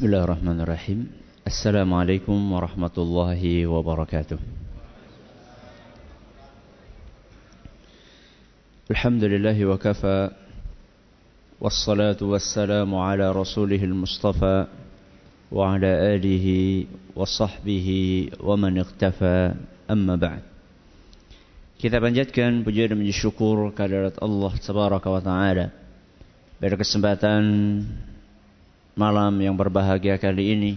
بسم الله الرحمن الرحيم السلام عليكم ورحمة الله وبركاته الحمد لله وكفى والصلاة والسلام على رسوله المصطفى وعلى آله وصحبه ومن اختفى أما بعد Kita panjatkan puji dan puji syukur kehadirat Allah Tabaraka wa Ta'ala. Pada kesempatan malam yang berbahagia kali ini.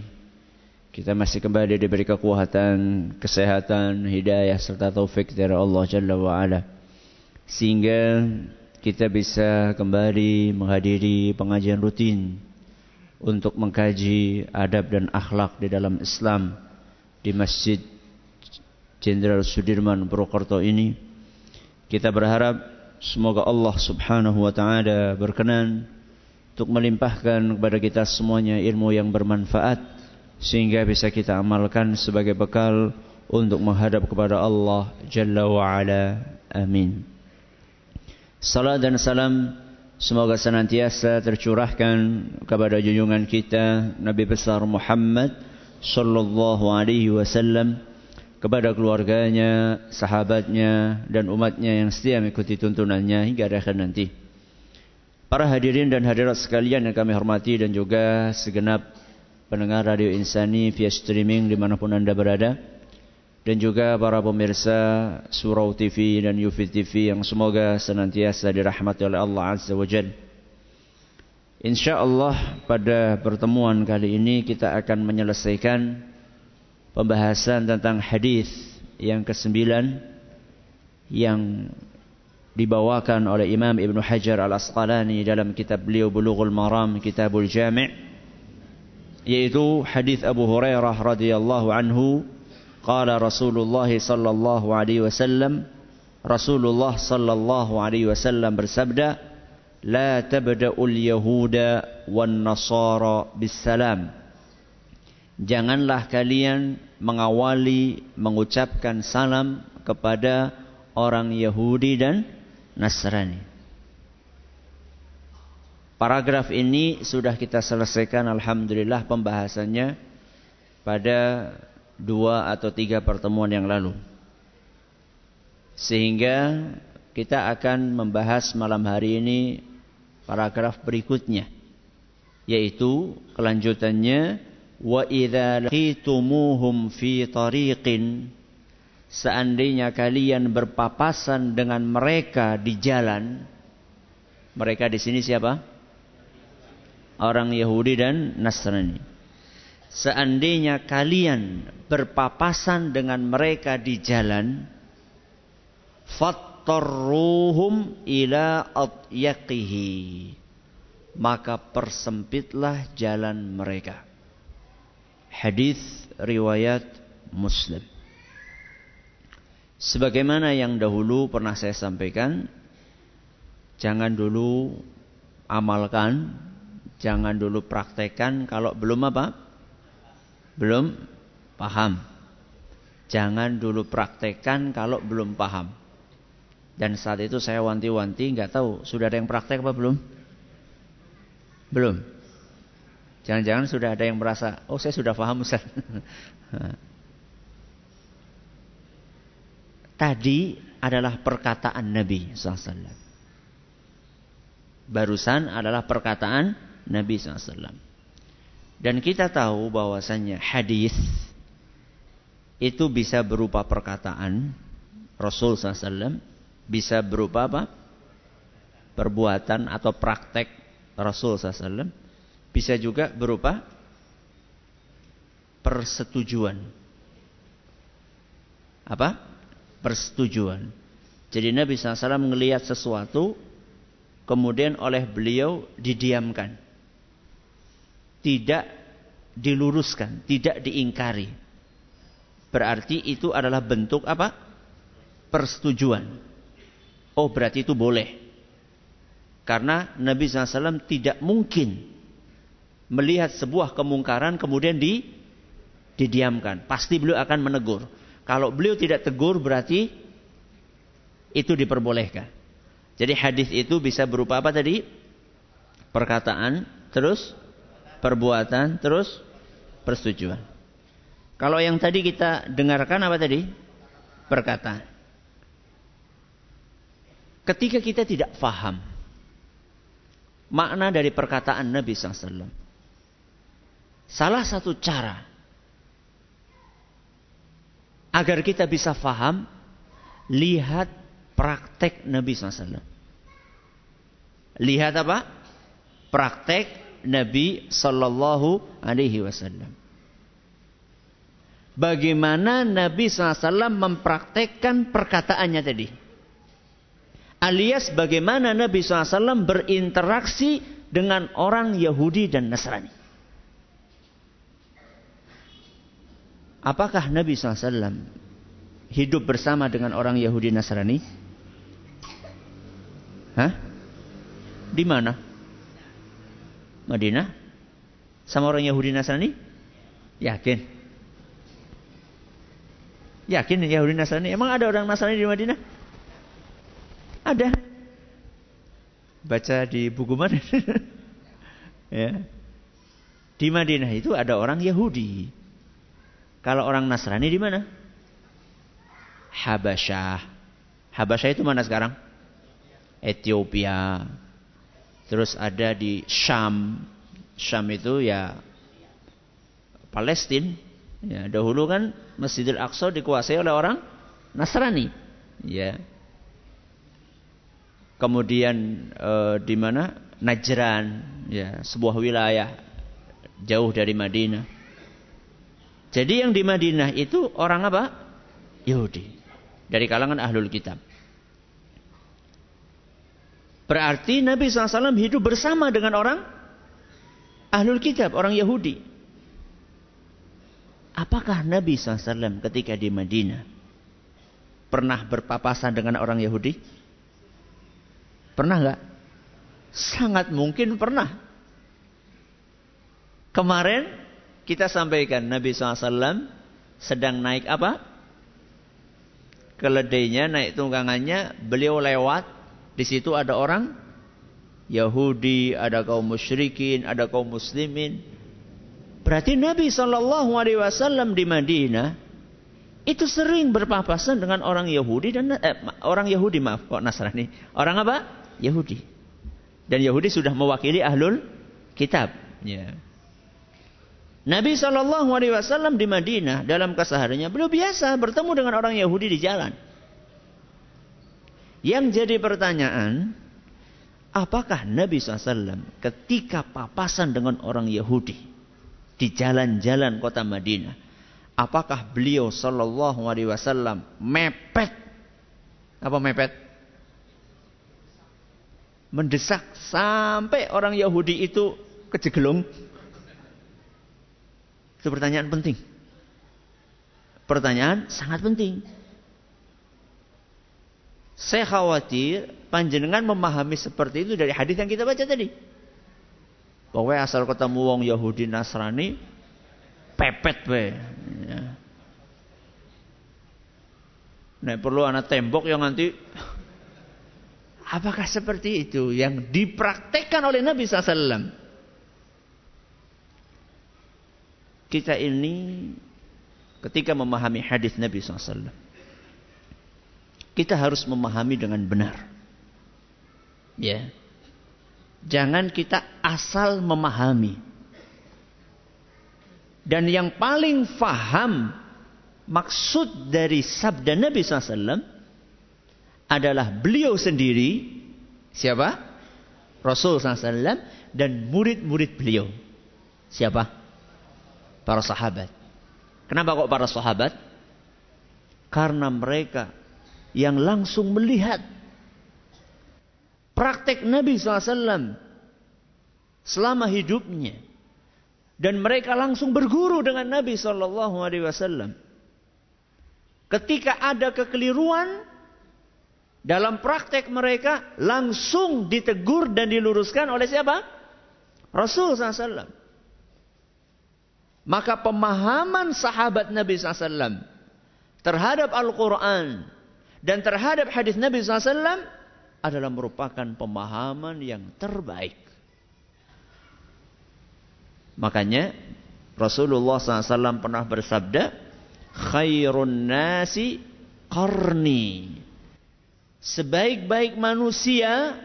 Kita masih kembali diberi kekuatan, kesehatan, hidayah serta taufik dari Allah Jalla wa Ala. Sehingga kita bisa kembali menghadiri pengajian rutin untuk mengkaji adab dan akhlak di dalam Islam di Masjid Jenderal Sudirman Purwokerto ini. Kita berharap semoga Allah Subhanahu wa taala berkenan untuk melimpahkan kepada kita semuanya ilmu yang bermanfaat sehingga bisa kita amalkan sebagai bekal untuk menghadap kepada Allah Jalla wa Ala. Amin. Salam dan salam semoga senantiasa tercurahkan kepada junjungan kita Nabi besar Muhammad sallallahu alaihi wasallam kepada keluarganya, sahabatnya, dan umatnya yang setia mengikuti tuntunannya hingga akhir nanti. Para hadirin dan hadirat sekalian yang kami hormati dan juga segenap pendengar Radio Insani via streaming di mana pun anda berada. Dan juga para pemirsa Surau TV dan Yufi TV yang semoga senantiasa dirahmati oleh Allah Azza wa Jal. InsyaAllah pada pertemuan kali ini kita akan menyelesaikan pembahasan tentang hadis yang kesembilan yang dibawakan oleh Imam Ibn Hajar Al-Asqalani dalam kitab beliau Bulughul Maram Kitabul Jami' yaitu hadis Abu Hurairah radhiyallahu anhu qala Rasulullah sallallahu alaihi wasallam Rasulullah sallallahu alaihi wasallam bersabda la tabda'ul yahuda wan nasara bis salam janganlah kalian mengawali mengucapkan salam kepada orang Yahudi dan Nasrani. Paragraf ini sudah kita selesaikan Alhamdulillah pembahasannya pada dua atau tiga pertemuan yang lalu. Sehingga kita akan membahas malam hari ini paragraf berikutnya. Yaitu kelanjutannya wa idza laqitumuhum fi tariqin seandainya kalian berpapasan dengan mereka di jalan mereka di sini siapa? Orang Yahudi dan Nasrani. Seandainya kalian berpapasan dengan mereka di jalan fattarruhum ila atyaqihi. Maka persempitlah jalan mereka. Hadis riwayat Muslim. Sebagaimana yang dahulu pernah saya sampaikan, jangan dulu amalkan, jangan dulu praktekkan kalau belum apa? Belum paham. Jangan dulu praktekkan kalau belum paham. Dan saat itu saya wanti-wanti, nggak tahu sudah ada yang praktek apa belum? Belum. Jangan-jangan sudah ada yang merasa, oh saya sudah paham Ustaz. Tadi adalah perkataan Nabi SAW. Barusan adalah perkataan Nabi SAW. Dan kita tahu bahwasannya hadis itu bisa berupa perkataan Rasul SAW, bisa berupa apa? Perbuatan atau praktek Rasul SAW bisa juga berupa persetujuan. Apa? Persetujuan. Jadi Nabi SAW melihat sesuatu, kemudian oleh beliau didiamkan. Tidak diluruskan, tidak diingkari. Berarti itu adalah bentuk apa? Persetujuan. Oh berarti itu boleh. Karena Nabi SAW tidak mungkin melihat sebuah kemungkaran kemudian di didiamkan. Pasti beliau akan menegur. Kalau beliau tidak tegur berarti itu diperbolehkan. Jadi hadis itu bisa berupa apa tadi? Perkataan, terus Perbuatan terus persetujuan. Kalau yang tadi kita dengarkan apa tadi? Perkataan. Ketika kita tidak faham makna dari perkataan Nabi SAW. Salah satu cara agar kita bisa faham, lihat praktek Nabi SAW. Lihat apa? Praktek Nabi Sallallahu Alaihi Wasallam. Bagaimana Nabi SAW mempraktekkan perkataannya tadi? Alias bagaimana Nabi SAW berinteraksi dengan orang Yahudi dan Nasrani. Apakah Nabi SAW hidup bersama dengan orang Yahudi Nasrani? Hah? Di mana? Madinah? Sama orang Yahudi Nasrani? Yakin? Yakin Yahudi Nasrani? Emang ada orang Nasrani di Madinah? Ada. Baca di buku mana? ya. Di Madinah itu ada orang Yahudi. Kalau orang Nasrani di mana? Habasyah. Habasyah itu mana sekarang? Ethiopia. Terus ada di Syam. Syam itu ya Palestina. Ya, dahulu kan Masjidil Aqsa dikuasai oleh orang Nasrani. Ya. Kemudian e, di mana? Najran, ya, sebuah wilayah jauh dari Madinah. Jadi yang di Madinah itu orang apa? Yahudi. Dari kalangan ahlul kitab. Berarti Nabi SAW hidup bersama dengan orang ahlul kitab, orang Yahudi. Apakah Nabi SAW ketika di Madinah pernah berpapasan dengan orang Yahudi? Pernah nggak? Sangat mungkin pernah. Kemarin kita sampaikan Nabi SAW sedang naik apa? Keledainya, naik tunggangannya, beliau lewat. Di situ ada orang Yahudi, ada kaum musyrikin, ada kaum muslimin. Berarti Nabi Shallallahu Alaihi Wasallam di Madinah itu sering berpapasan dengan orang Yahudi dan eh, orang Yahudi maaf kok Nasrani orang apa Yahudi dan Yahudi sudah mewakili ahlul kitab ya. Nabi Shallallahu Alaihi Wasallam di Madinah dalam kesehariannya beliau biasa bertemu dengan orang Yahudi di jalan yang jadi pertanyaan apakah Nabi SAW ketika papasan dengan orang Yahudi di jalan-jalan kota Madinah. Apakah beliau sallallahu alaihi wasallam mepet? Apa mepet? Mendesak sampai orang Yahudi itu kejegelung. Itu pertanyaan penting. Pertanyaan sangat penting. Saya khawatir panjenengan memahami seperti itu dari hadis yang kita baca tadi. Pokoknya asal ketemu wong Yahudi Nasrani pepet we. Ya. Nek perlu anak tembok yang nanti Apakah seperti itu yang dipraktekkan oleh Nabi SAW? Kita ini ketika memahami hadis Nabi SAW, kita harus memahami dengan benar. Ya. Jangan kita asal memahami. Dan yang paling faham maksud dari sabda Nabi SAW adalah beliau sendiri. Siapa? Rasul SAW dan murid-murid beliau. Siapa? Para sahabat. Kenapa kok para sahabat? Karena mereka yang langsung melihat praktek Nabi SAW selama hidupnya dan mereka langsung berguru dengan Nabi Shallallahu Alaihi Wasallam. Ketika ada kekeliruan dalam praktek mereka, langsung ditegur dan diluruskan oleh siapa? Rasul SAW. Maka pemahaman sahabat Nabi SAW terhadap Al-Quran dan terhadap hadis Nabi SAW adalah merupakan pemahaman yang terbaik. Makanya Rasulullah SAW pernah bersabda, khairun nasi qarni. Sebaik-baik manusia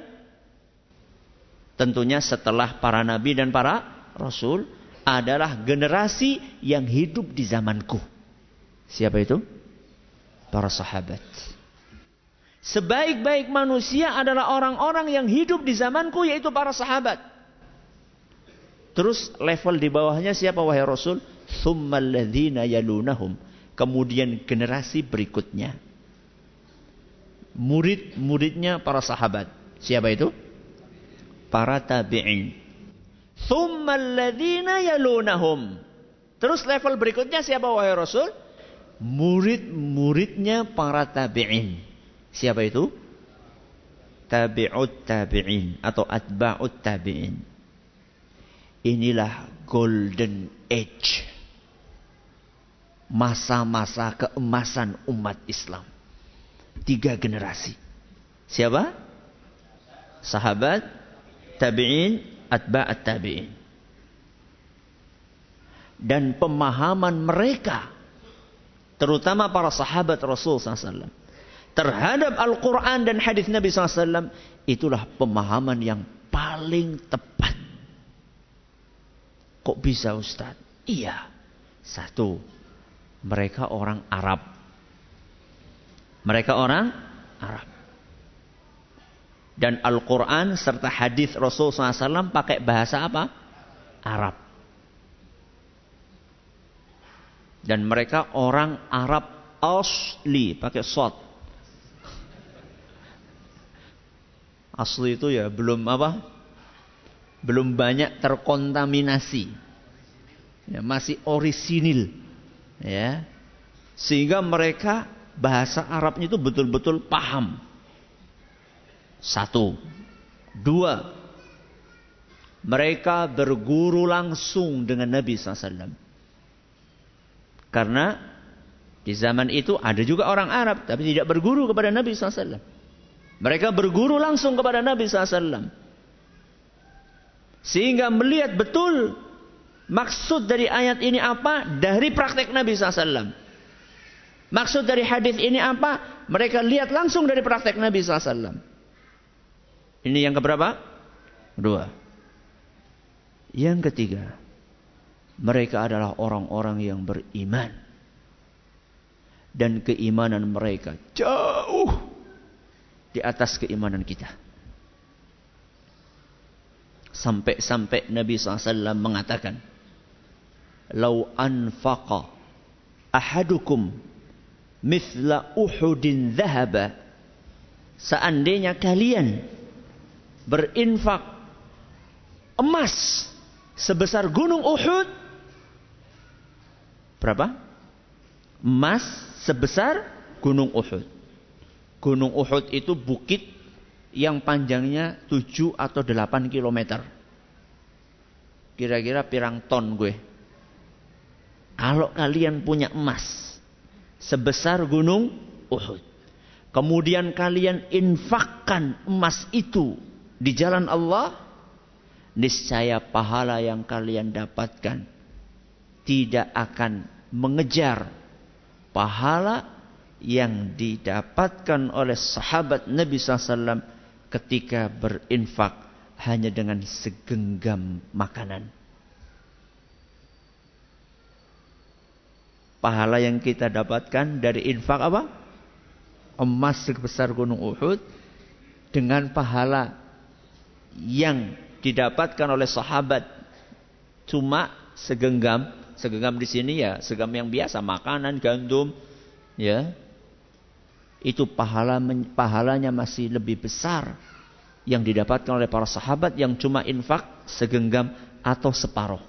tentunya setelah para nabi dan para rasul adalah generasi yang hidup di zamanku. Siapa itu? Para sahabat. Sebaik-baik manusia adalah orang-orang yang hidup di zamanku yaitu para sahabat. Terus level di bawahnya siapa wahai Rasul? Thummaladzina yalunahum. Kemudian generasi berikutnya. Murid-muridnya para sahabat. Siapa itu? Para tabi'in. Thummaladzina yalunahum. Terus level berikutnya siapa wahai Rasul? Murid-muridnya para tabi'in. Siapa itu? Tabi'ut tabi'in atau atba'ut tabi'in. Inilah golden age. Masa-masa keemasan umat Islam. Tiga generasi. Siapa? Sahabat, tabi'in, atba'at tabi'in. Dan pemahaman mereka, terutama para sahabat Rasul SAW, terhadap Al-Quran dan hadis Nabi SAW, itulah pemahaman yang paling tepat Kok bisa Ustaz? Iya. Satu, mereka orang Arab. Mereka orang Arab. Dan Al-Quran serta hadis Rasul SAW pakai bahasa apa? Arab. Dan mereka orang Arab asli, pakai sot. Asli itu ya belum apa? belum banyak terkontaminasi. Ya, masih orisinil. Ya. Sehingga mereka bahasa Arabnya itu betul-betul paham. Satu. Dua. Mereka berguru langsung dengan Nabi SAW. Karena di zaman itu ada juga orang Arab. Tapi tidak berguru kepada Nabi SAW. Mereka berguru langsung kepada Nabi SAW. Sehingga melihat betul maksud dari ayat ini apa dari praktek Nabi SAW. Maksud dari hadis ini apa? Mereka lihat langsung dari praktek Nabi SAW. Ini yang keberapa? Dua. Yang ketiga, mereka adalah orang-orang yang beriman. Dan keimanan mereka jauh di atas keimanan kita. Sampai-sampai Nabi SAW mengatakan, Lau anfaqa ahadukum mithla uhudin dhahaba. Seandainya kalian berinfak emas sebesar gunung Uhud. Berapa? Emas sebesar gunung Uhud. Gunung Uhud itu bukit yang panjangnya 7 atau 8 kilometer. Kira-kira pirang ton gue. Kalau kalian punya emas sebesar gunung Uhud. Kemudian kalian infakkan emas itu di jalan Allah. Niscaya pahala yang kalian dapatkan tidak akan mengejar pahala yang didapatkan oleh sahabat Nabi SAW ketika berinfak hanya dengan segenggam makanan. Pahala yang kita dapatkan dari infak apa? Emas sebesar gunung Uhud dengan pahala yang didapatkan oleh sahabat cuma segenggam, segenggam di sini ya, segenggam yang biasa, makanan, gandum, ya, itu pahala pahalanya masih lebih besar yang didapatkan oleh para sahabat yang cuma infak segenggam atau separuh.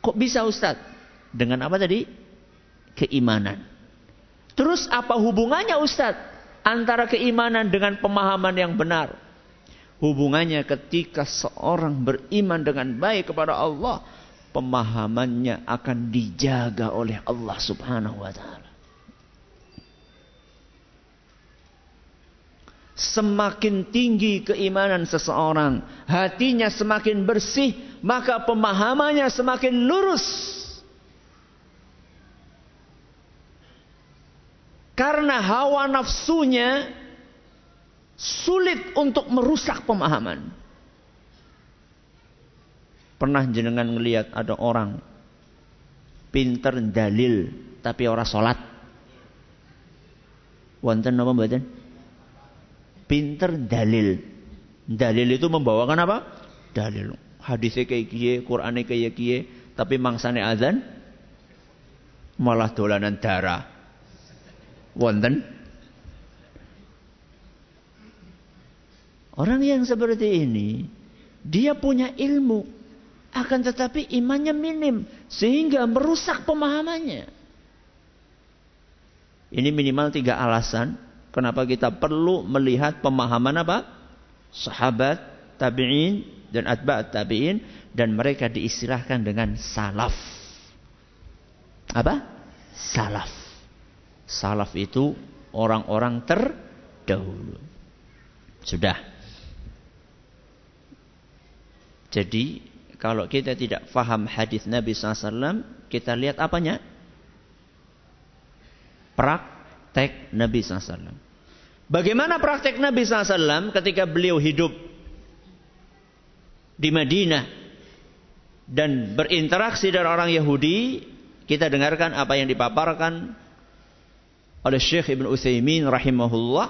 Kok bisa Ustadz? Dengan apa tadi? Keimanan. Terus apa hubungannya Ustadz? Antara keimanan dengan pemahaman yang benar. Hubungannya ketika seorang beriman dengan baik kepada Allah. Pemahamannya akan dijaga oleh Allah subhanahu wa ta'ala. Semakin tinggi keimanan seseorang, hatinya semakin bersih, maka pemahamannya semakin lurus. Karena hawa nafsunya sulit untuk merusak pemahaman. Pernah jenengan ngelihat ada orang pinter dalil tapi orang sholat. Wonten apa mboten? Pinter dalil. Dalil itu membawakan apa? Dalil. Hadisnya kayak kiye, Qur'annya kayak kiye, tapi mangsane azan malah dolanan darah. Wonten? Orang yang seperti ini, dia punya ilmu, akan tetapi imannya minim, sehingga merusak pemahamannya. Ini minimal tiga alasan kenapa kita perlu melihat pemahaman apa? Sahabat, tabi'in, dan atba'at tabi'in. Dan mereka diistilahkan dengan salaf. Apa? Salaf. Salaf itu orang-orang terdahulu. Sudah. Jadi kalau kita tidak faham hadis Nabi SAW, kita lihat apanya? Praktek Nabi SAW. Bagaimana praktek Nabi SAW ketika beliau hidup di Madinah dan berinteraksi dengan orang Yahudi? Kita dengarkan apa yang dipaparkan oleh Syekh Ibn Utsaimin rahimahullah.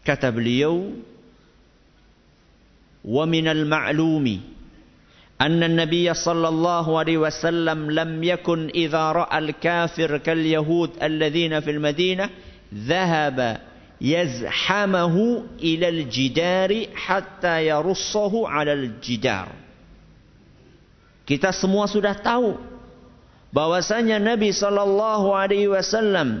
Kata beliau, ومن المعلوم أن النبي صلى الله عليه وسلم لم يكن إذا رأى الكافر كاليهود الذين في المدينة ذهب يزحمه إلى الجدار حتى يرصه على الجدار Kita semua sudah tahu bahwasanya Nabi Shallallahu Alaihi Wasallam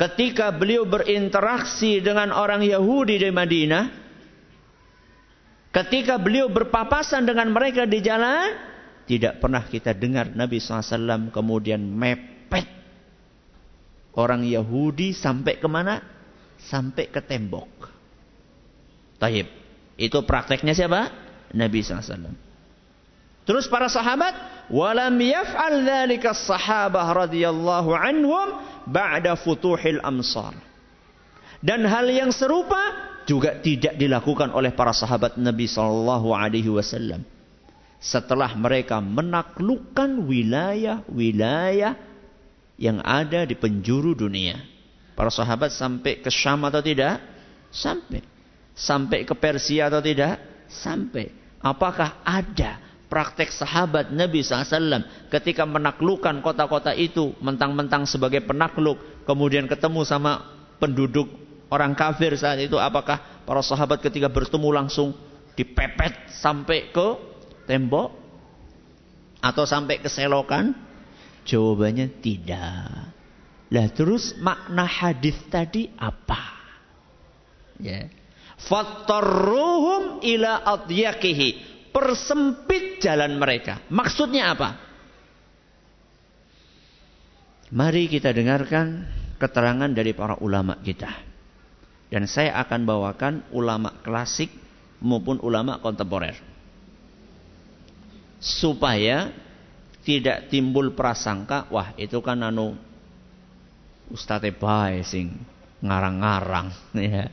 ketika beliau berinteraksi dengan orang Yahudi di Madinah, Ketika beliau berpapasan dengan mereka di jalan, tidak pernah kita dengar Nabi SAW kemudian mepet orang Yahudi sampai ke mana? Sampai ke tembok. Taib. Itu prakteknya siapa? Nabi SAW. Terus para sahabat, walam yaf'al dzalika sahabah radhiyallahu anhum ba'da futuhil amsar. Dan hal yang serupa juga tidak dilakukan oleh para sahabat Nabi Shallallahu Alaihi Wasallam. Setelah mereka menaklukkan wilayah-wilayah yang ada di penjuru dunia. Para sahabat sampai ke Syam atau tidak? Sampai. Sampai ke Persia atau tidak? Sampai. Apakah ada praktek sahabat Nabi SAW ketika menaklukkan kota-kota itu mentang-mentang sebagai penakluk kemudian ketemu sama penduduk orang kafir saat itu apakah para sahabat ketika bertemu langsung dipepet sampai ke tembok atau sampai ke selokan? Jawabannya tidak. Lah terus makna hadis tadi apa? Ya. Fattarruhum ila adyakihi. Persempit jalan mereka. Maksudnya apa? Mari kita dengarkan keterangan dari para ulama kita. Dan saya akan bawakan ulama klasik maupun ulama kontemporer. Supaya tidak timbul prasangka, wah itu kan anu Ustadz bae sing ngarang-ngarang. Ya.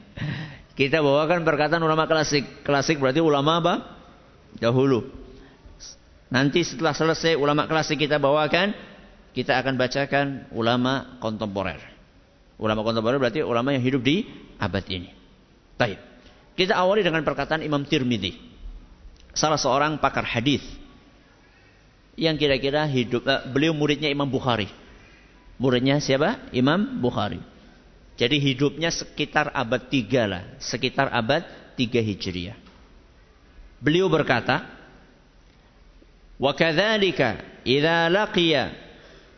Kita bawakan perkataan ulama klasik. Klasik berarti ulama apa? Dahulu. Nanti setelah selesai ulama klasik kita bawakan, kita akan bacakan ulama kontemporer. Ulama kontemporer berarti ulama yang hidup di abad ini. Baik. Kita awali dengan perkataan Imam Tirmidzi. Salah seorang pakar hadis yang kira-kira hidup uh, beliau muridnya Imam Bukhari. Muridnya siapa? Imam Bukhari. Jadi hidupnya sekitar abad 3 lah, sekitar abad 3 Hijriah. Beliau berkata, "Wa kadzalika idza laqiya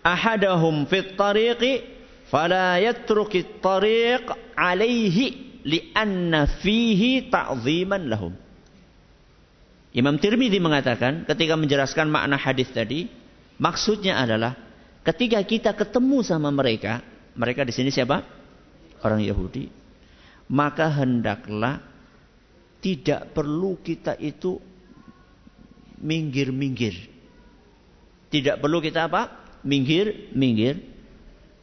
ahadahum fit tariqi fala yatruki tariq alaihi li'anna fihi ta'ziman lahum. Imam Tirmidzi mengatakan ketika menjelaskan makna hadis tadi, maksudnya adalah ketika kita ketemu sama mereka, mereka di sini siapa? orang Yahudi, maka hendaklah tidak perlu kita itu minggir-minggir. Tidak perlu kita apa? Minggir-minggir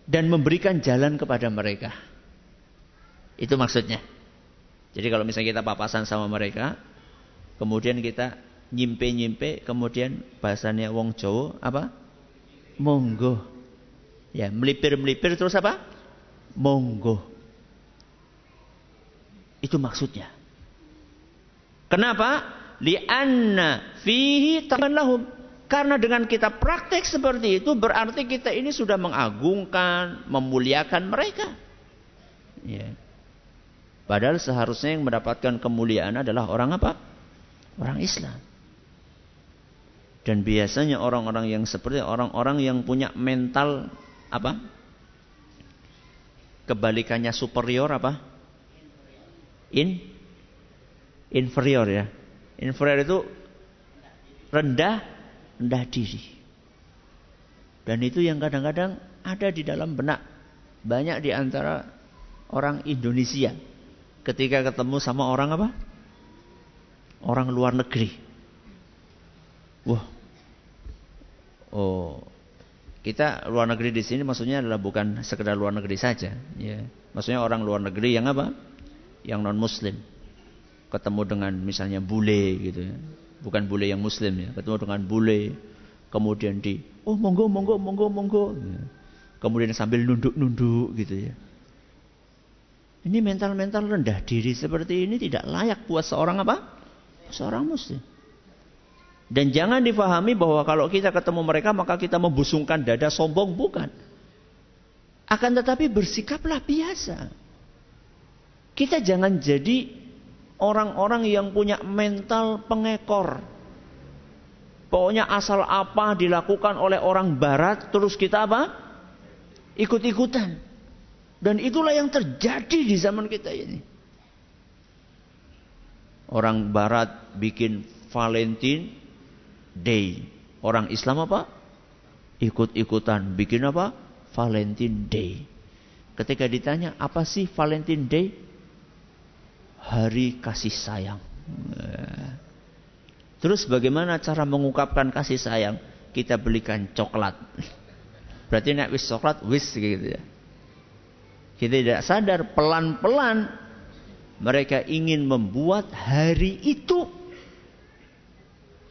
dan memberikan jalan kepada mereka. Itu maksudnya. Jadi kalau misalnya kita papasan sama mereka, kemudian kita nyimpe-nyimpe, kemudian bahasanya wong Jawa apa? Monggo. Ya, melipir-melipir terus apa? Monggo. Itu maksudnya. Kenapa? Lianna fihi taman lahum. Karena dengan kita praktek seperti itu berarti kita ini sudah mengagungkan, memuliakan mereka. Ya. Padahal seharusnya yang mendapatkan kemuliaan adalah orang apa? Orang Islam. Dan biasanya orang-orang yang seperti orang-orang yang punya mental apa? Kebalikannya superior apa? In inferior ya. Inferior itu rendah, rendah diri. Dan itu yang kadang-kadang ada di dalam benak banyak di antara orang Indonesia ketika ketemu sama orang apa? Orang luar negeri. Wah. Oh. Kita luar negeri di sini maksudnya adalah bukan sekedar luar negeri saja, ya. Maksudnya orang luar negeri yang apa? Yang non muslim ketemu dengan misalnya bule gitu ya. Bukan bule yang muslim ya, ketemu dengan bule kemudian di oh monggo monggo monggo monggo. Ya. Kemudian sambil nunduk-nunduk gitu ya. Ini mental-mental rendah diri seperti ini tidak layak buat seorang apa? Seorang muslim. Dan jangan difahami bahwa kalau kita ketemu mereka maka kita membusungkan dada sombong bukan. Akan tetapi bersikaplah biasa. Kita jangan jadi orang-orang yang punya mental pengekor. Pokoknya asal apa dilakukan oleh orang barat terus kita apa? Ikut-ikutan. Dan itulah yang terjadi di zaman kita ini. Orang barat bikin Valentine Day. Orang Islam apa? Ikut-ikutan bikin apa? Valentine Day. Ketika ditanya apa sih Valentine Day? Hari kasih sayang. Terus bagaimana cara mengungkapkan kasih sayang? Kita belikan coklat. Berarti nek wis coklat wis gitu ya. Kita tidak sadar pelan-pelan mereka ingin membuat hari itu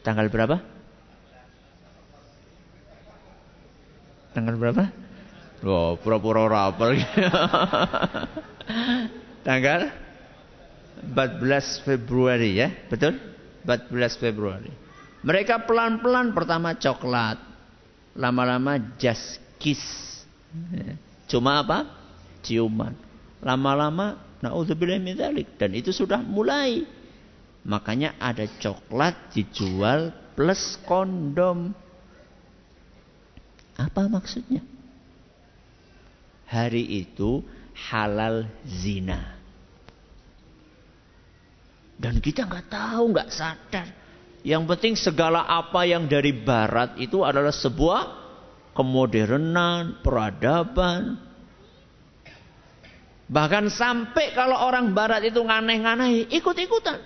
tanggal berapa? Tanggal berapa? Oh, pura-pura rapel. tanggal 14 Februari ya, betul? 14 Februari. Mereka pelan-pelan pertama coklat, lama-lama just kiss. Cuma apa? Ciuman. Lama-lama naudzubillah min dan itu sudah mulai. Makanya ada coklat dijual plus kondom. Apa maksudnya? Hari itu halal zina. Dan kita nggak tahu, nggak sadar. Yang penting segala apa yang dari barat itu adalah sebuah kemodernan, peradaban. Bahkan sampai kalau orang barat itu nganeh-nganeh, ikut-ikutan.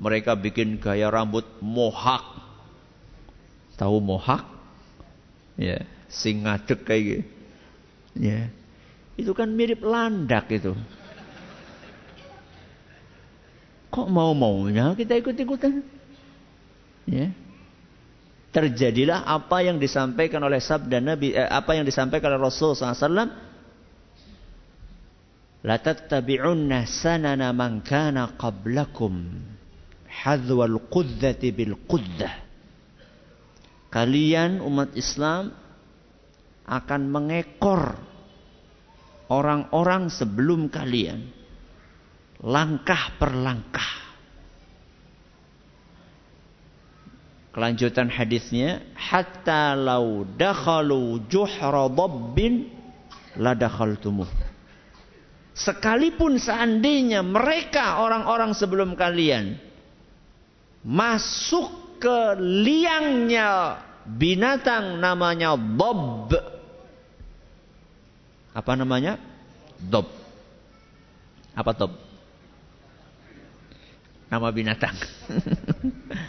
Mereka bikin gaya rambut mohak. Tahu mohak? Ya, sing ngadek kayak gitu. Ya. Itu kan mirip landak itu. Kok mau-maunya kita ikut-ikutan? Ya. Terjadilah apa yang disampaikan oleh sabda Nabi, eh, apa yang disampaikan oleh Rasul SAW. La tattabi'unna sanana man kana qablakum hadwal qudzati bil quddah. Kalian umat Islam akan mengekor orang-orang sebelum kalian langkah per langkah. Kelanjutan hadisnya, hatta lau dakhalu juhra dabbin la dakhaltumuh. Sekalipun seandainya mereka orang-orang sebelum kalian masuk ke liangnya binatang namanya bob. Apa namanya? Dob. Apa dob? Nama binatang.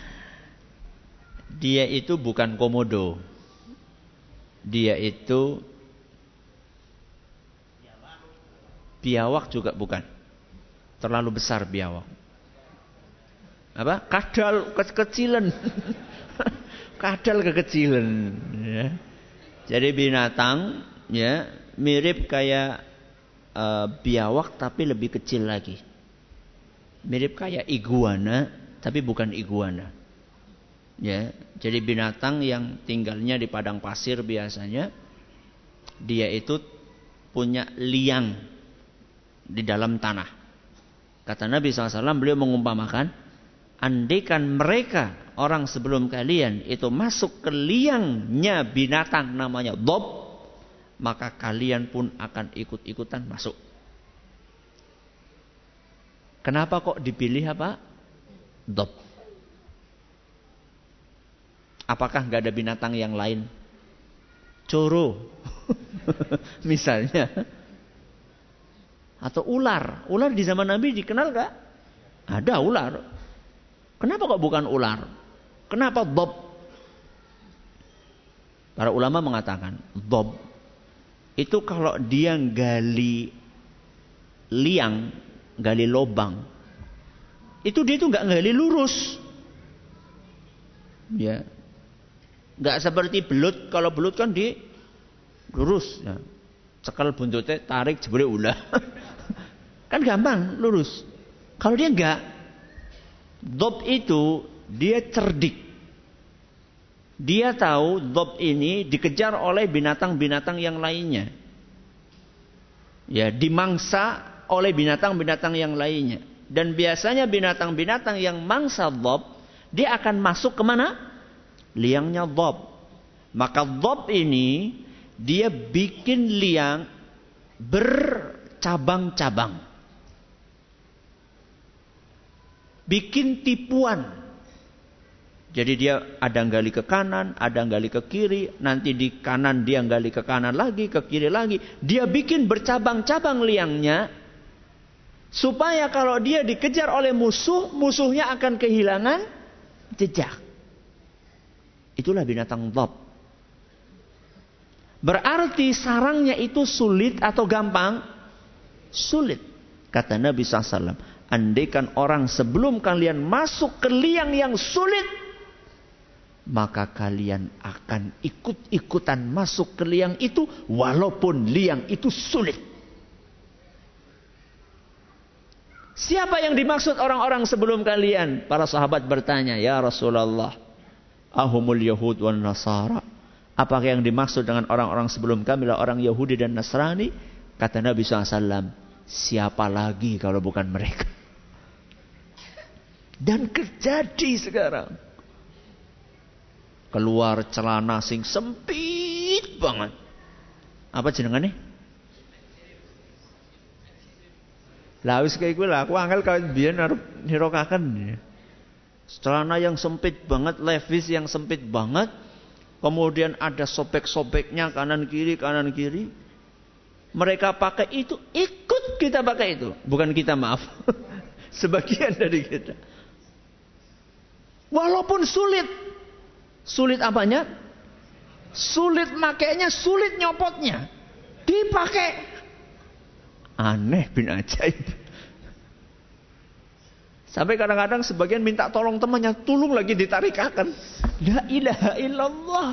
Dia itu bukan komodo. Dia itu biawak juga bukan. Terlalu besar biawak. Apa? Kadal kekecilan. Kadal kekecilan. Ya. Jadi binatang ya mirip kayak uh, biawak tapi lebih kecil lagi. Mirip kayak iguana tapi bukan iguana. Ya, jadi binatang yang tinggalnya di padang pasir biasanya dia itu punya liang di dalam tanah. Kata Nabi SAW beliau mengumpamakan andaikan mereka orang sebelum kalian itu masuk ke liangnya binatang namanya dob maka kalian pun akan ikut-ikutan masuk. Kenapa kok dipilih apa? Dob. Apakah nggak ada binatang yang lain? Coro, misalnya, atau ular. Ular di zaman Nabi dikenal nggak? Ada ular. Kenapa kok bukan ular? Kenapa Bob? Para ulama mengatakan Bob itu kalau dia gali liang, gali lobang, itu dia itu nggak gali lurus. Ya, Nggak seperti belut. Kalau belut kan di lurus. Ya. Cekal buntutnya, tarik jebule ulah. kan gampang, lurus. Kalau dia enggak, dob itu dia cerdik. Dia tahu dob ini dikejar oleh binatang-binatang yang lainnya. Ya, dimangsa oleh binatang-binatang yang lainnya. Dan biasanya binatang-binatang yang mangsa dob, dia akan masuk ke mana? liangnya dob. Maka dob ini dia bikin liang bercabang-cabang. Bikin tipuan. Jadi dia ada gali ke kanan, ada gali ke kiri, nanti di kanan dia gali ke kanan lagi, ke kiri lagi. Dia bikin bercabang-cabang liangnya supaya kalau dia dikejar oleh musuh, musuhnya akan kehilangan jejak. Itulah binatang dhab. Berarti sarangnya itu sulit atau gampang? Sulit. Kata Nabi SAW. Andaikan orang sebelum kalian masuk ke liang yang sulit. Maka kalian akan ikut-ikutan masuk ke liang itu. Walaupun liang itu sulit. Siapa yang dimaksud orang-orang sebelum kalian? Para sahabat bertanya, Ya Rasulullah ahumul yahud wan nasara. Apakah yang dimaksud dengan orang-orang sebelum kami lah orang Yahudi dan Nasrani? Kata Nabi SAW, siapa lagi kalau bukan mereka? Dan terjadi sekarang. Keluar celana sing sempit banget. Apa jenengannya? Lah wis kayak gue lah, aku angel kalau biar naruh nirokakan. Celana yang sempit banget, levis yang sempit banget. Kemudian ada sobek-sobeknya kanan kiri, kanan kiri. Mereka pakai itu, ikut kita pakai itu. Bukan kita maaf. Sebagian dari kita. Walaupun sulit. Sulit apanya? Sulit makainya, sulit nyopotnya. Dipakai. Aneh bin ajaib. Sampai kadang-kadang sebagian minta tolong temannya, tolong lagi ditarikakan. La ilaha illallah.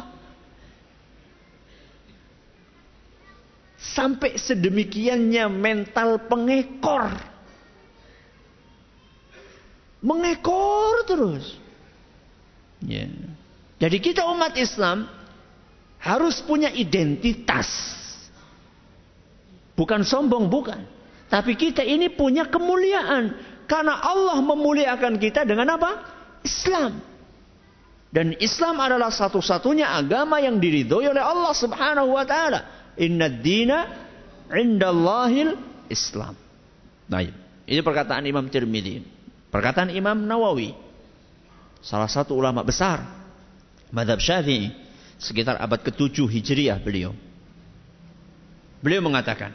Sampai sedemikiannya mental pengekor. Mengekor terus. Ya. Jadi kita umat Islam harus punya identitas. Bukan sombong, bukan. Tapi kita ini punya kemuliaan. Karena Allah memuliakan kita dengan apa? Islam. Dan Islam adalah satu-satunya agama yang diridhoi oleh Allah Subhanahu wa taala. Inna dina indallahil Islam. Baik. Ini perkataan Imam Tirmidzi. Perkataan Imam Nawawi. Salah satu ulama besar madhab Syafi'i sekitar abad ke-7 Hijriah beliau. Beliau mengatakan,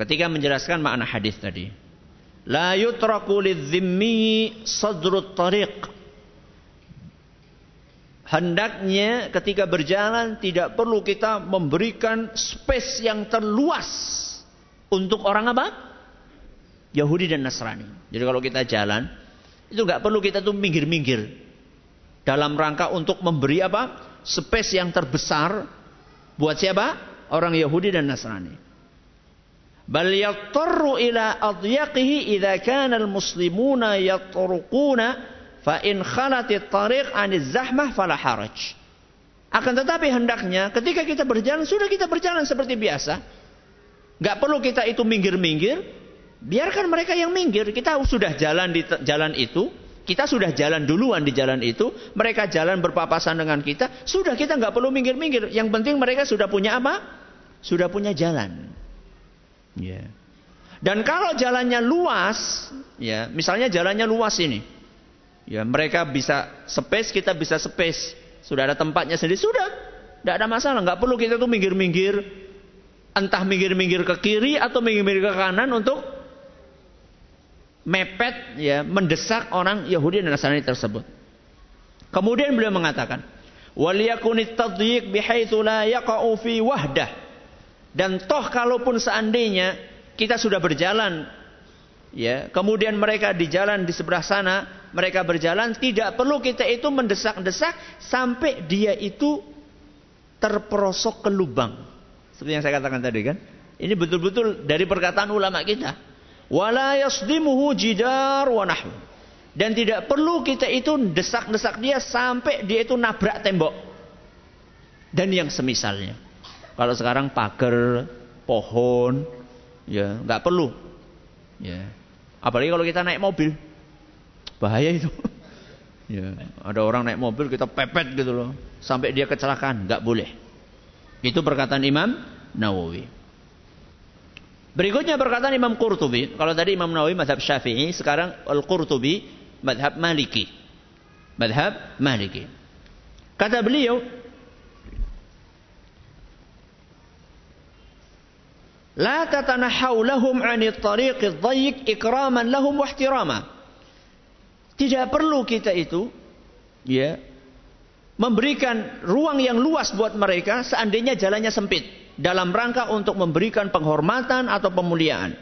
ketika menjelaskan makna hadis tadi. La yutraku lidzimmi sadrut tariq. Hendaknya ketika berjalan tidak perlu kita memberikan space yang terluas untuk orang apa? Yahudi dan Nasrani. Jadi kalau kita jalan, itu nggak perlu kita tuh minggir-minggir dalam rangka untuk memberi apa? Space yang terbesar buat siapa? Orang Yahudi dan Nasrani. Bal yattarru ila adyaqihi idza kana al-muslimuna yatruquna Fa in khalatit tariq aniz zahmah fala. Akan tetapi hendaknya ketika kita berjalan sudah kita berjalan seperti biasa. Gak perlu kita itu minggir-minggir. Biarkan mereka yang minggir. Kita sudah jalan di jalan itu. Kita sudah jalan duluan di jalan itu. Mereka jalan berpapasan dengan kita. Sudah kita nggak perlu minggir-minggir. Yang penting mereka sudah punya apa? Sudah punya jalan. Ya. Dan kalau jalannya luas, ya, misalnya jalannya luas ini. Ya, mereka bisa space, kita bisa space. Sudah ada tempatnya sendiri, sudah. Tidak ada masalah, nggak perlu kita tuh minggir-minggir. Entah minggir-minggir ke kiri atau minggir-minggir ke kanan untuk mepet ya mendesak orang Yahudi dan Nasrani tersebut. Kemudian beliau mengatakan, "Waliyakunit tadyiq bihaitsu la yaqa'u fi wahdah." Dan toh kalaupun seandainya kita sudah berjalan ya, kemudian mereka di jalan di sebelah sana mereka berjalan, tidak perlu kita itu mendesak-desak sampai dia itu terperosok ke lubang. Seperti yang saya katakan tadi kan. Ini betul-betul dari perkataan ulama kita. Wala yasdimuhu jidar wa. Dan tidak perlu kita itu desak-desak dia sampai dia itu nabrak tembok. Dan yang semisalnya. Kalau sekarang pagar, pohon, ya nggak perlu. Ya. Apalagi kalau kita naik mobil. Bahaya itu. Ya, ada orang naik mobil kita pepet gitu loh, sampai dia kecelakaan, nggak boleh. Itu perkataan Imam Nawawi. Berikutnya perkataan Imam Qurtubi. Kalau tadi Imam Nawawi madhab Syafi'i, sekarang Al-Qurtubi madhab Maliki. Madhab Maliki. Kata beliau, La tatanahaw lahum 'ani at-tariq ad-dayyiq ikraman lahum wa. Tidak perlu kita itu ya memberikan ruang yang luas buat mereka seandainya jalannya sempit dalam rangka untuk memberikan penghormatan atau pemuliaan.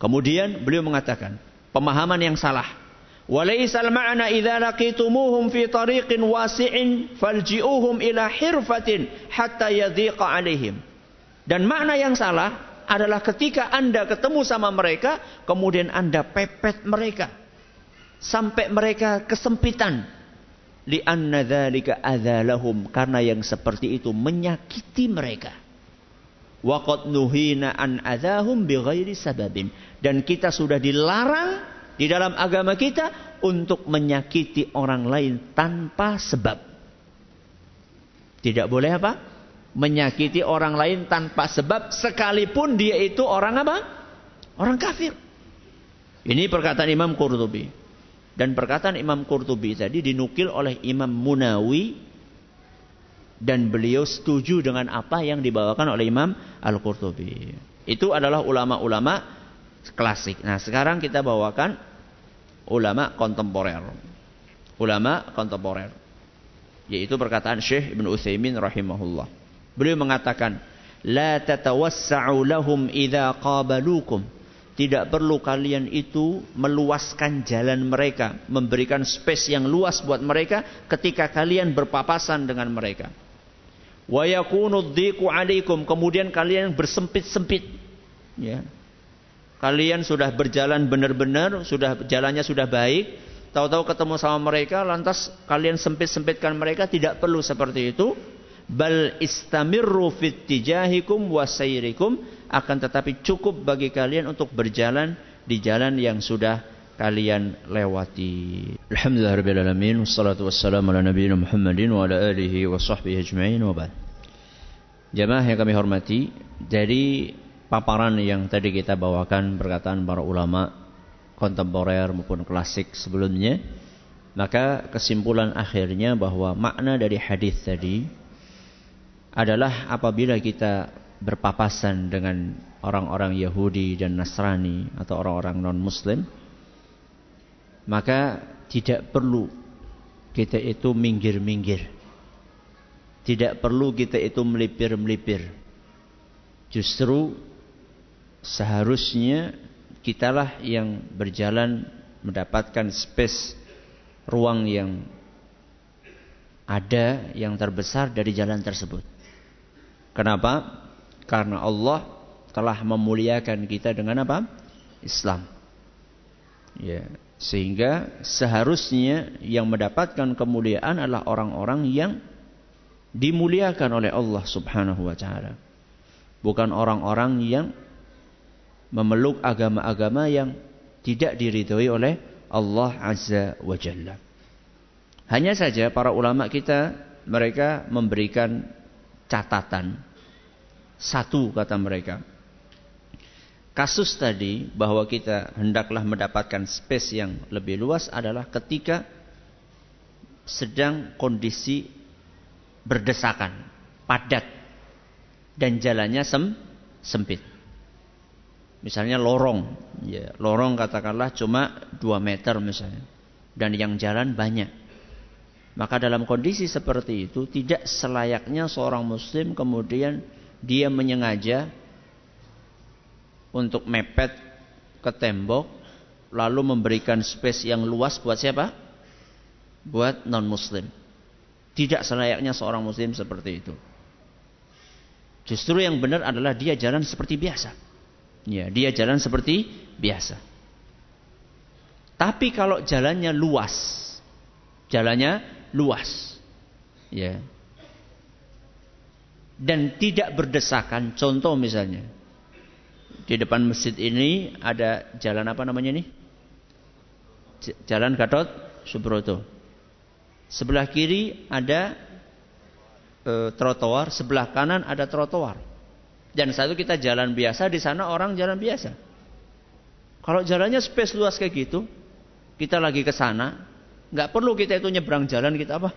Kemudian beliau mengatakan pemahaman yang salah. Walaisal ma'na idza laqitumuhum fi tariqin wasi'in falji'uhum ila hirfatin hatta yadhiqa alaihim. Dan makna yang salah adalah ketika Anda ketemu sama mereka, kemudian Anda pepet mereka. Sampai mereka kesempitan. Lianna dzalika adzalahum karena yang seperti itu menyakiti mereka. Waqad nuhina an adzahum bighairi sababin dan kita sudah dilarang di dalam agama kita untuk menyakiti orang lain tanpa sebab. Tidak boleh apa? menyakiti orang lain tanpa sebab sekalipun dia itu orang apa? Orang kafir. Ini perkataan Imam Qurtubi. Dan perkataan Imam Qurtubi tadi dinukil oleh Imam Munawi dan beliau setuju dengan apa yang dibawakan oleh Imam Al-Qurtubi. Itu adalah ulama-ulama klasik. Nah, sekarang kita bawakan ulama kontemporer. Ulama kontemporer. Yaitu perkataan Syekh Ibn Utsaimin rahimahullah. Beliau mengatakan, "La tatawassa'u lahum idza qabalukum." Tidak perlu kalian itu meluaskan jalan mereka, memberikan space yang luas buat mereka ketika kalian berpapasan dengan mereka. Wa yakunu 'alaikum, kemudian kalian bersempit-sempit. Ya. Kalian sudah berjalan benar-benar, sudah jalannya sudah baik, tahu-tahu ketemu sama mereka lantas kalian sempit-sempitkan mereka, tidak perlu seperti itu bal istamirru fit tijahikum wasairikum akan tetapi cukup bagi kalian untuk berjalan di jalan yang sudah kalian lewati. Alhamdulillah rabbil alamin wassalatu wassalamu ala Muhammadin wa ala alihi wa sahbihi ajma'in wa ba'd. Jamaah yang kami hormati, dari paparan yang tadi kita bawakan perkataan para ulama kontemporer maupun klasik sebelumnya, maka kesimpulan akhirnya bahwa makna dari hadis tadi adalah apabila kita berpapasan dengan orang-orang Yahudi dan Nasrani atau orang-orang non-Muslim, maka tidak perlu kita itu minggir-minggir. Tidak perlu kita itu melipir-melipir. Justru seharusnya kitalah yang berjalan mendapatkan space ruang yang ada yang terbesar dari jalan tersebut. Kenapa? Karena Allah telah memuliakan kita dengan apa? Islam. Ya, sehingga seharusnya yang mendapatkan kemuliaan adalah orang-orang yang dimuliakan oleh Allah Subhanahu wa taala. Bukan orang-orang yang memeluk agama-agama yang tidak diridhoi oleh Allah Azza wa Jalla. Hanya saja para ulama kita mereka memberikan catatan satu kata mereka. Kasus tadi bahwa kita hendaklah mendapatkan space yang lebih luas adalah ketika sedang kondisi berdesakan, padat dan jalannya sem sempit. Misalnya lorong, ya, lorong katakanlah cuma 2 meter misalnya dan yang jalan banyak. Maka dalam kondisi seperti itu tidak selayaknya seorang muslim kemudian dia menyengaja untuk mepet ke tembok lalu memberikan space yang luas buat siapa? Buat non muslim. Tidak selayaknya seorang muslim seperti itu. Justru yang benar adalah dia jalan seperti biasa. Ya, dia jalan seperti biasa. Tapi kalau jalannya luas, jalannya luas. Ya dan tidak berdesakan. Contoh misalnya, di depan masjid ini ada jalan apa namanya ini? Jalan Gatot Subroto. Sebelah kiri ada e, trotoar, sebelah kanan ada trotoar. Dan satu kita jalan biasa, di sana orang jalan biasa. Kalau jalannya space luas kayak gitu, kita lagi ke sana, nggak perlu kita itu nyebrang jalan kita apa?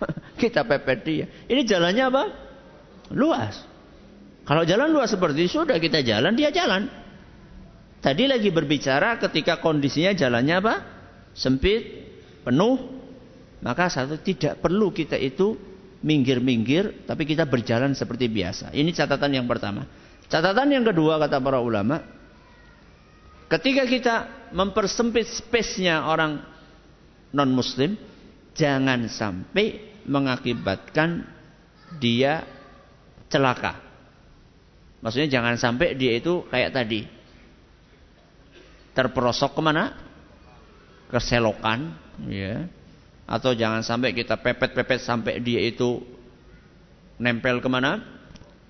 kita pepet dia. Ini jalannya apa? Luas. Kalau jalan luas seperti itu, sudah kita jalan, dia jalan. Tadi lagi berbicara ketika kondisinya jalannya apa? Sempit, penuh. Maka satu tidak perlu kita itu minggir-minggir, tapi kita berjalan seperti biasa. Ini catatan yang pertama. Catatan yang kedua kata para ulama, ketika kita mempersempit space-nya orang non-muslim, jangan sampai mengakibatkan dia celaka. Maksudnya jangan sampai dia itu kayak tadi. Terperosok ke mana? Keselokan. Ya. Atau jangan sampai kita pepet-pepet sampai dia itu nempel ke mana?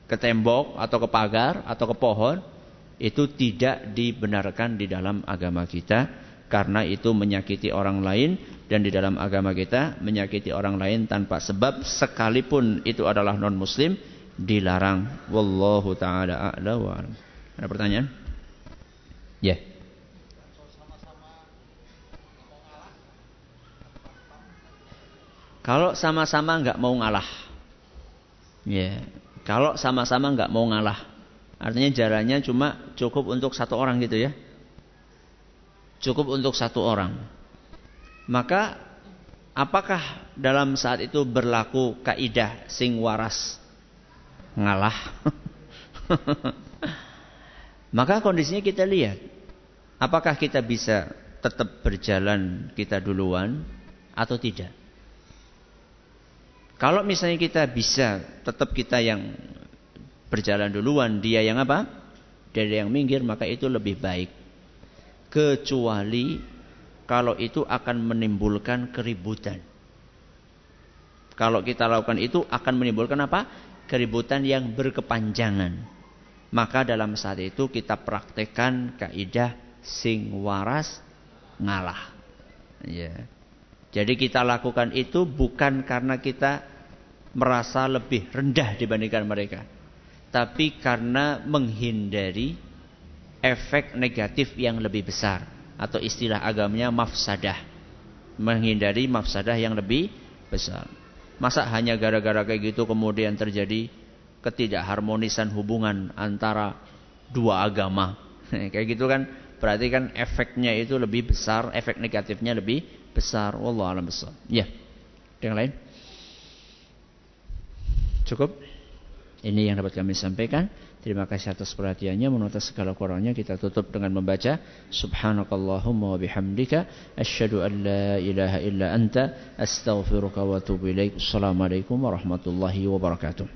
Ke tembok atau ke pagar atau ke pohon. Itu tidak dibenarkan di dalam agama kita. Karena itu menyakiti orang lain dan di dalam agama kita menyakiti orang lain tanpa sebab sekalipun itu adalah non muslim dilarang. Wallahu taala a'la wa alam. Ada pertanyaan? Ya. Yeah. Kalau sama-sama nggak mau ngalah, ya. Yeah. Kalau sama-sama nggak mau ngalah, artinya jalannya cuma cukup untuk satu orang gitu ya. Cukup untuk satu orang. Maka apakah dalam saat itu berlaku kaidah sing waras ngalah. Maka kondisinya kita lihat. Apakah kita bisa tetap berjalan kita duluan atau tidak. Kalau misalnya kita bisa tetap kita yang berjalan duluan, dia yang apa? Dia yang minggir, maka itu lebih baik. Kecuali kalau itu akan menimbulkan keributan. Kalau kita lakukan itu akan menimbulkan apa? keributan yang berkepanjangan. Maka dalam saat itu kita praktekkan kaidah sing waras ngalah. Ya. Jadi kita lakukan itu bukan karena kita merasa lebih rendah dibandingkan mereka. Tapi karena menghindari efek negatif yang lebih besar. Atau istilah agamanya mafsadah. Menghindari mafsadah yang lebih besar. Masa hanya gara-gara kayak gitu kemudian terjadi ketidakharmonisan hubungan antara dua agama. Kayak gitu kan berarti kan efeknya itu lebih besar, efek negatifnya lebih besar. Wallahu a'lam besar. Ya. Yang lain? Cukup? Ini yang dapat kami sampaikan. Terima kasih atas perhatiannya. Menurut segala kurangnya kita tutup dengan membaca Subhanakallahumma wa bihamdika asyhadu an la ilaha illa anta astaghfiruka wa atubu ilaik. Assalamualaikum warahmatullahi wabarakatuh.